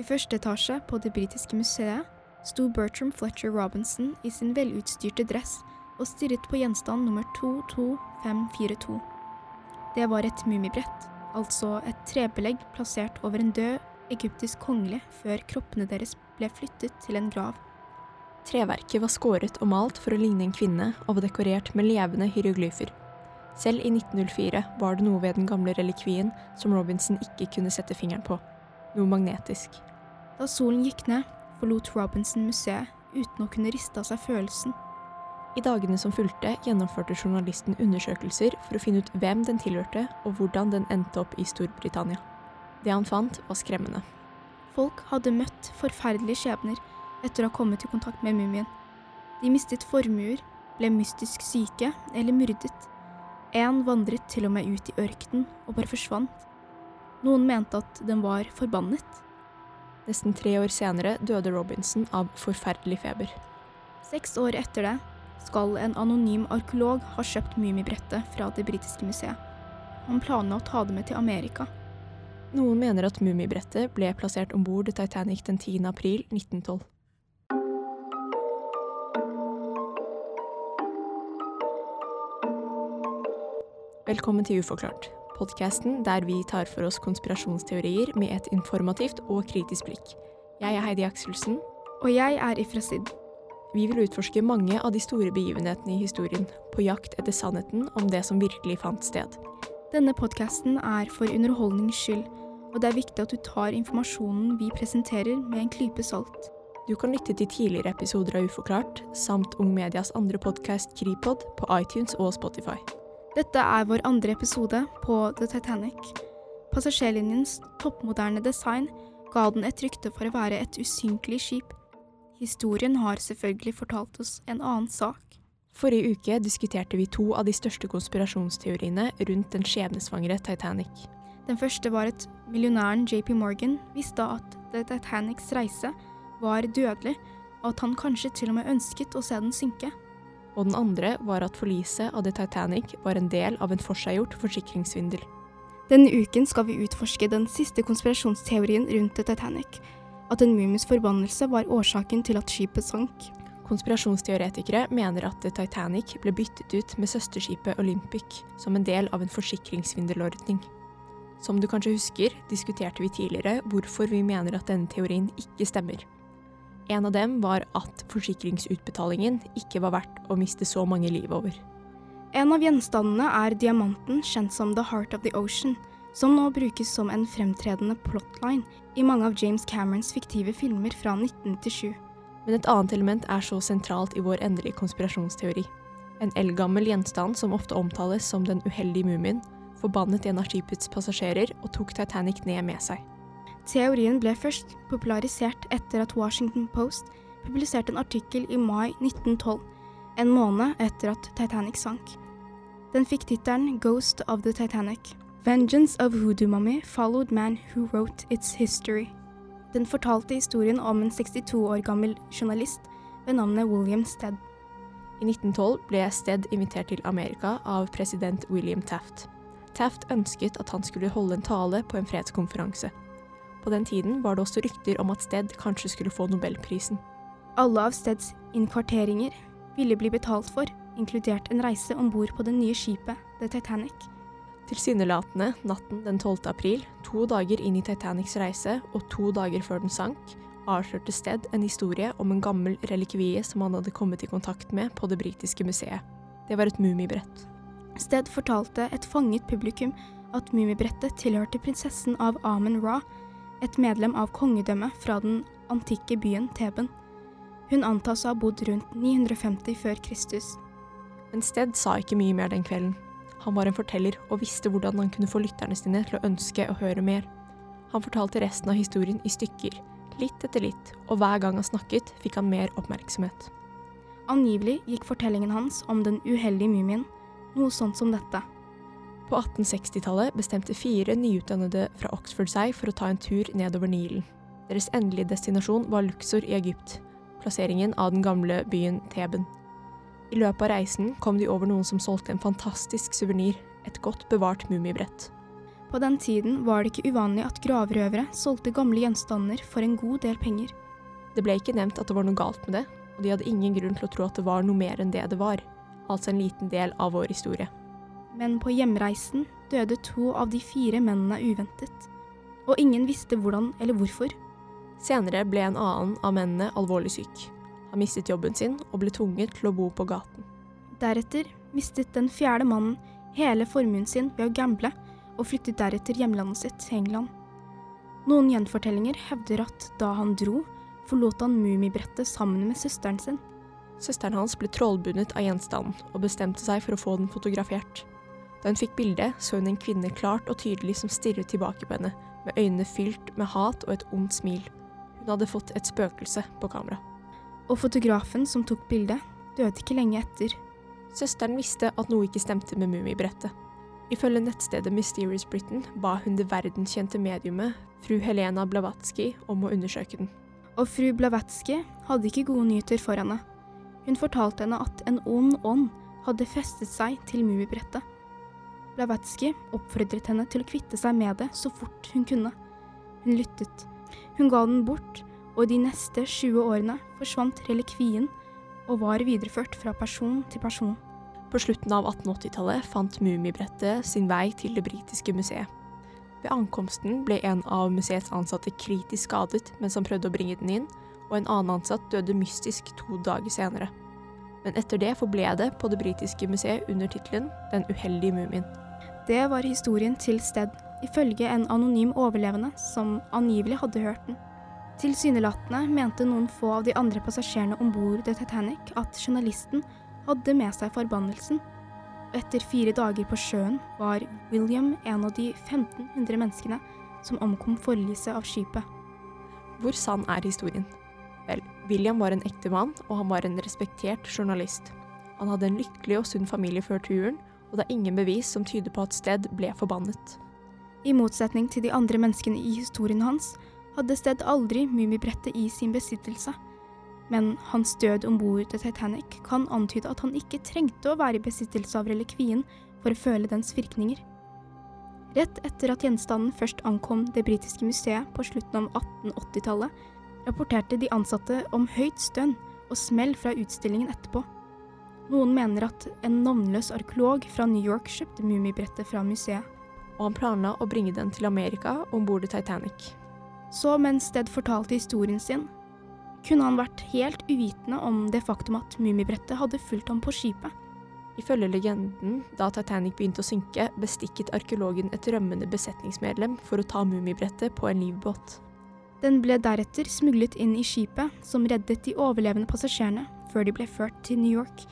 I første etasje på Det britiske museet sto Bertram Fletcher Robinson i sin velutstyrte dress og stirret på gjenstand nummer 22542. Det var et mummibrett, altså et trebelegg plassert over en død egyptisk kongelig før kroppene deres ble flyttet til en grav. Treverket var skåret og malt for å ligne en kvinne og var dekorert med levende hieroglyfer. Selv i 1904 var det noe ved den gamle relikvien som Robinson ikke kunne sette fingeren på. Noe magnetisk. Da solen gikk ned, forlot Robinson museet uten å kunne riste av seg følelsen. I dagene som fulgte, gjennomførte journalisten undersøkelser for å finne ut hvem den tilhørte, og hvordan den endte opp i Storbritannia. Det han fant, var skremmende. Folk hadde møtt forferdelige skjebner etter å ha kommet i kontakt med mumien. De mistet formuer, ble mystisk syke eller myrdet. En vandret til og med ut i ørkenen og bare forsvant. Noen mente at den var forbannet. Nesten tre år senere døde Robinson av forferdelig feber. Seks år etter det skal en anonym arkeolog ha kjøpt mumibrettet fra det britiske museet. Han planla å ta det med til Amerika. Noen mener at mumibrettet ble plassert om bord Titanic den 10. april 1912. Velkommen til Uforklart, podkasten der vi tar for oss konspirasjonsteorier med et informativt og kritisk blikk. Jeg er Heidi Akselsen. Og jeg er Ifra Sid. Vi vil utforske mange av de store begivenhetene i historien, på jakt etter sannheten om det som virkelig fant sted. Denne podkasten er for underholdnings skyld, og det er viktig at du tar informasjonen vi presenterer med en klype salt. Du kan lytte til tidligere episoder av Uforklart, samt Ung Medias andre podkast Kripod på iTunes og Spotify. Dette er vår andre episode på The Titanic. Passasjerlinjens toppmoderne design ga den et rykte for å være et usynkelig skip. Historien har selvfølgelig fortalt oss en annen sak. Forrige uke diskuterte vi to av de største konspirasjonsteoriene rundt den skjebnesvangre Titanic. Den første var at millionæren JP Morgan visste at The Titanics reise var dødelig, og at han kanskje til og med ønsket å se den synke. Og den andre var at forliset av The Titanic var en del av en forseggjort forsikringssvindel. Denne uken skal vi utforske den siste konspirasjonsteorien rundt The Titanic. At en mumies forbannelse var årsaken til at skipet sank. Konspirasjonsteoretikere mener at The Titanic ble byttet ut med søsterskipet Olympic som en del av en forsikringssvindelordning. Som du kanskje husker, diskuterte vi tidligere hvorfor vi mener at denne teorien ikke stemmer. En av dem var at forsikringsutbetalingen ikke var verdt å miste så mange liv over. En av gjenstandene er diamanten kjent som The Heart of the Ocean, som nå brukes som en fremtredende plotline i mange av James Camerons fiktive filmer fra 1997. Men et annet element er så sentralt i vår endelige konspirasjonsteori. En eldgammel gjenstand som ofte omtales som den uheldige mumien, forbannet en av skipets passasjerer og tok Titanic ned med seg. Teorien ble først popularisert etter at Washington Post publiserte en artikkel i mai 1912, en måned etter at Titanic sank. Den fikk tittelen Ghost of the Titanic. Vengeance of Hoodoo Mummy followed man who wrote its history. Den fortalte historien om en 62 år gammel journalist ved navnet William Stead. I 1912 ble Stead invitert til Amerika av president William Taft. Taft ønsket at han skulle holde en tale på en fredskonferanse. På den tiden var det også rykter om at Stead kanskje skulle få nobelprisen. Alle av Steads innkvarteringer ville bli betalt for, inkludert en reise om bord på det nye skipet, The Titanic. Tilsynelatende natten den 12. april, to dager inn i Titanics reise og to dager før den sank, avslørte Stead en historie om en gammel relikvie som han hadde kommet i kontakt med på det britiske museet. Det var et mummibrett. Stead fortalte et fanget publikum at mummibrettet tilhørte prinsessen av Amen Ra, et medlem av kongedømmet fra den antikke byen Teben. Hun antas å ha bodd rundt 950 før Kristus. Men Sted sa ikke mye mer den kvelden. Han var en forteller og visste hvordan han kunne få lytterne sine til å ønske å høre mer. Han fortalte resten av historien i stykker, litt etter litt, og hver gang han snakket, fikk han mer oppmerksomhet. Angivelig gikk fortellingen hans om den uheldige mumien noe sånt som dette. På 1860-tallet bestemte fire nyutdannede fra Oxford seg for å ta en tur nedover Nilen. Deres endelige destinasjon var Luxor i Egypt, plasseringen av den gamle byen Theben. I løpet av reisen kom de over noen som solgte en fantastisk suvenir, et godt bevart mummibrett. På den tiden var det ikke uvanlig at gravrøvere solgte gamle gjenstander for en god del penger. Det ble ikke nevnt at det var noe galt med det, og de hadde ingen grunn til å tro at det var noe mer enn det det var, altså en liten del av vår historie. Men på hjemreisen døde to av de fire mennene uventet, og ingen visste hvordan eller hvorfor. Senere ble en annen av mennene alvorlig syk. Han mistet jobben sin og ble tvunget til å bo på gaten. Deretter mistet den fjerde mannen hele formuen sin ved å gamble, og flyttet deretter hjemlandet sitt England. Noen gjenfortellinger hevder at da han dro, forlot han Mummibrettet sammen med søsteren sin. Søsteren hans ble trollbundet av gjenstanden og bestemte seg for å få den fotografert. Da hun fikk bildet, så hun en kvinne klart og tydelig som stirret tilbake på henne, med øynene fylt med hat og et ondt smil. Hun hadde fått et spøkelse på kamera. Og fotografen som tok bildet, døde ikke lenge etter. Søsteren visste at noe ikke stemte med Mummibrettet. Ifølge nettstedet Mysterious Britain ba hun det verdenskjente mediumet, fru Helena Blavatsky, om å undersøke den. Og fru Blavatsky hadde ikke gode nyheter for henne. Hun fortalte henne at en ond ånd hadde festet seg til Mummibrettet. Blavatsky oppfordret henne til å kvitte seg med det så fort hun kunne. Hun lyttet. Hun ga den bort, og de neste 20 årene forsvant relikvien og var videreført fra person til person. På slutten av 1880-tallet fant Mummibrettet sin vei til det britiske museet. Ved ankomsten ble en av museets ansatte kritisk skadet mens han prøvde å bringe den inn, og en annen ansatt døde mystisk to dager senere. Men etter det forble det på det britiske museet under tittelen Den uheldige mumien. Det var historien til Sted, ifølge en anonym overlevende som angivelig hadde hørt den. Tilsynelatende mente noen få av de andre passasjerene om bord The Titanic at journalisten hadde med seg forbannelsen. Etter fire dager på sjøen var William en av de 1500 menneskene som omkom forliset av skipet. Hvor sann er historien? Vel, William var en ekte mann, og han var en respektert journalist. Han hadde en lykkelig og sunn familie før turen, og det er ingen bevis som tyder på at Sted ble forbannet. I motsetning til de andre menneskene i historien hans, hadde Sted aldri Mummibrettet i sin besittelse men hans død om bord til Titanic kan antyde at han ikke trengte å være i besittelse av relikvien for å føle dens virkninger. Rett etter at gjenstanden først ankom det britiske museet på slutten av 1880-tallet, rapporterte de ansatte om høyt stønn og smell fra utstillingen etterpå. Noen mener at en navnløs arkeolog fra New York kjøpte mummibrettet fra museet. Og han planla å bringe den til Amerika om bord i Titanic. Så mens Sted fortalte historien sin, kunne han vært helt uvitende om det faktum at Mummibrettet hadde fulgt ham på skipet. Ifølge legenden, da Titanic begynte å synke, bestikket arkeologen et rømmende besetningsmedlem for å ta Mummibrettet på en livbåt. Den ble deretter smuglet inn i skipet, som reddet de overlevende passasjerene før de ble ført til New York.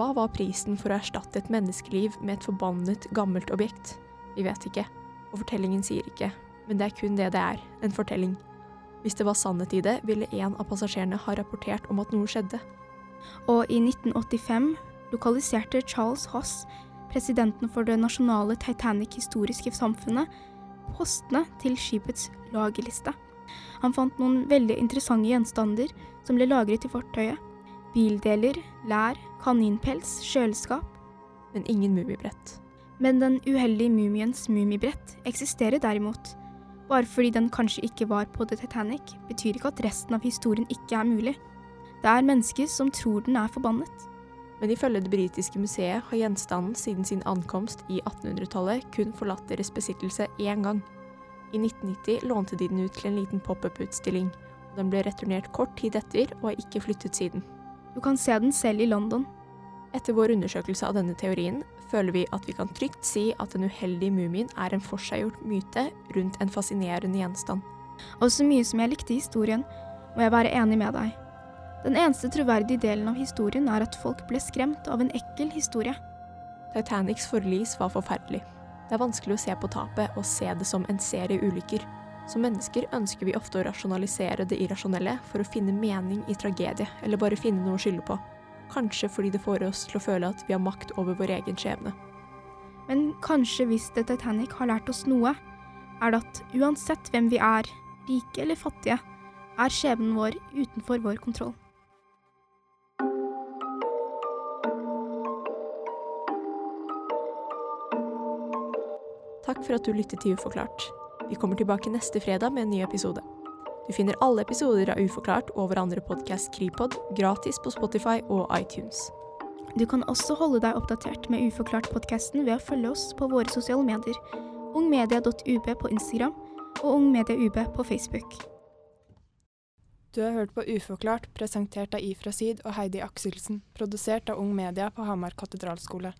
Hva var prisen for å erstatte et menneskeliv med et forbannet, gammelt objekt? Vi vet ikke, og fortellingen sier ikke, men det er kun det det er, en fortelling. Hvis det var sannhet i det, ville en av passasjerene ha rapportert om at noe skjedde. Og i 1985 lokaliserte Charles Hoss, presidenten for det nasjonale Titanic-historiske samfunnet, postene til skipets lagerliste. Han fant noen veldig interessante gjenstander som ble lagret i fortøyet. Bildeler, lær, kaninpels, kjøleskap. Men ingen mummibrett. Men den uheldige mumiens mummibrett eksisterer derimot. Bare fordi den kanskje ikke var på The Titanic, betyr ikke at resten av historien ikke er mulig. Det er mennesker som tror den er forbannet. Men ifølge det britiske museet har gjenstanden siden sin ankomst i 1800-tallet kun forlatt deres besittelse én gang. I 1990 lånte de den ut til en liten pop-up-utstilling, den ble returnert kort tid etter og har ikke flyttet siden. Du kan se den selv i London. Etter vår undersøkelse av denne teorien føler vi at vi kan trygt si at den uheldige mumien er en forseggjort myte rundt en fascinerende gjenstand. Og så mye som jeg likte historien, må jeg være enig med deg. Den eneste troverdige delen av historien er at folk ble skremt av en ekkel historie. Titanics forlis var forferdelig. Det er vanskelig å se på tapet og se det som en serie ulykker. Som mennesker ønsker vi ofte å rasjonalisere det irrasjonelle for å finne mening i tragedie, eller bare finne noe å skylde på kanskje fordi det får oss til å føle at vi har makt over vår egen skjebne. Men kanskje hvis The Titanic har lært oss noe, er det at uansett hvem vi er, rike eller fattige, er skjebnen vår utenfor vår kontroll. Takk for at du lyttet til Uforklart. Vi kommer tilbake neste fredag med en ny episode. Du finner alle episoder av Uforklart og vår andre podkast Kripod gratis på Spotify og iTunes. Du kan også holde deg oppdatert med Uforklart-podkasten ved å følge oss på våre sosiale medier, ungmedia.ub på Instagram og ungmediaub på Facebook. Du har hørt på Uforklart, presentert av Ifra Sid og Heidi Akselsen, produsert av Ung Media på Hamar katedralskole.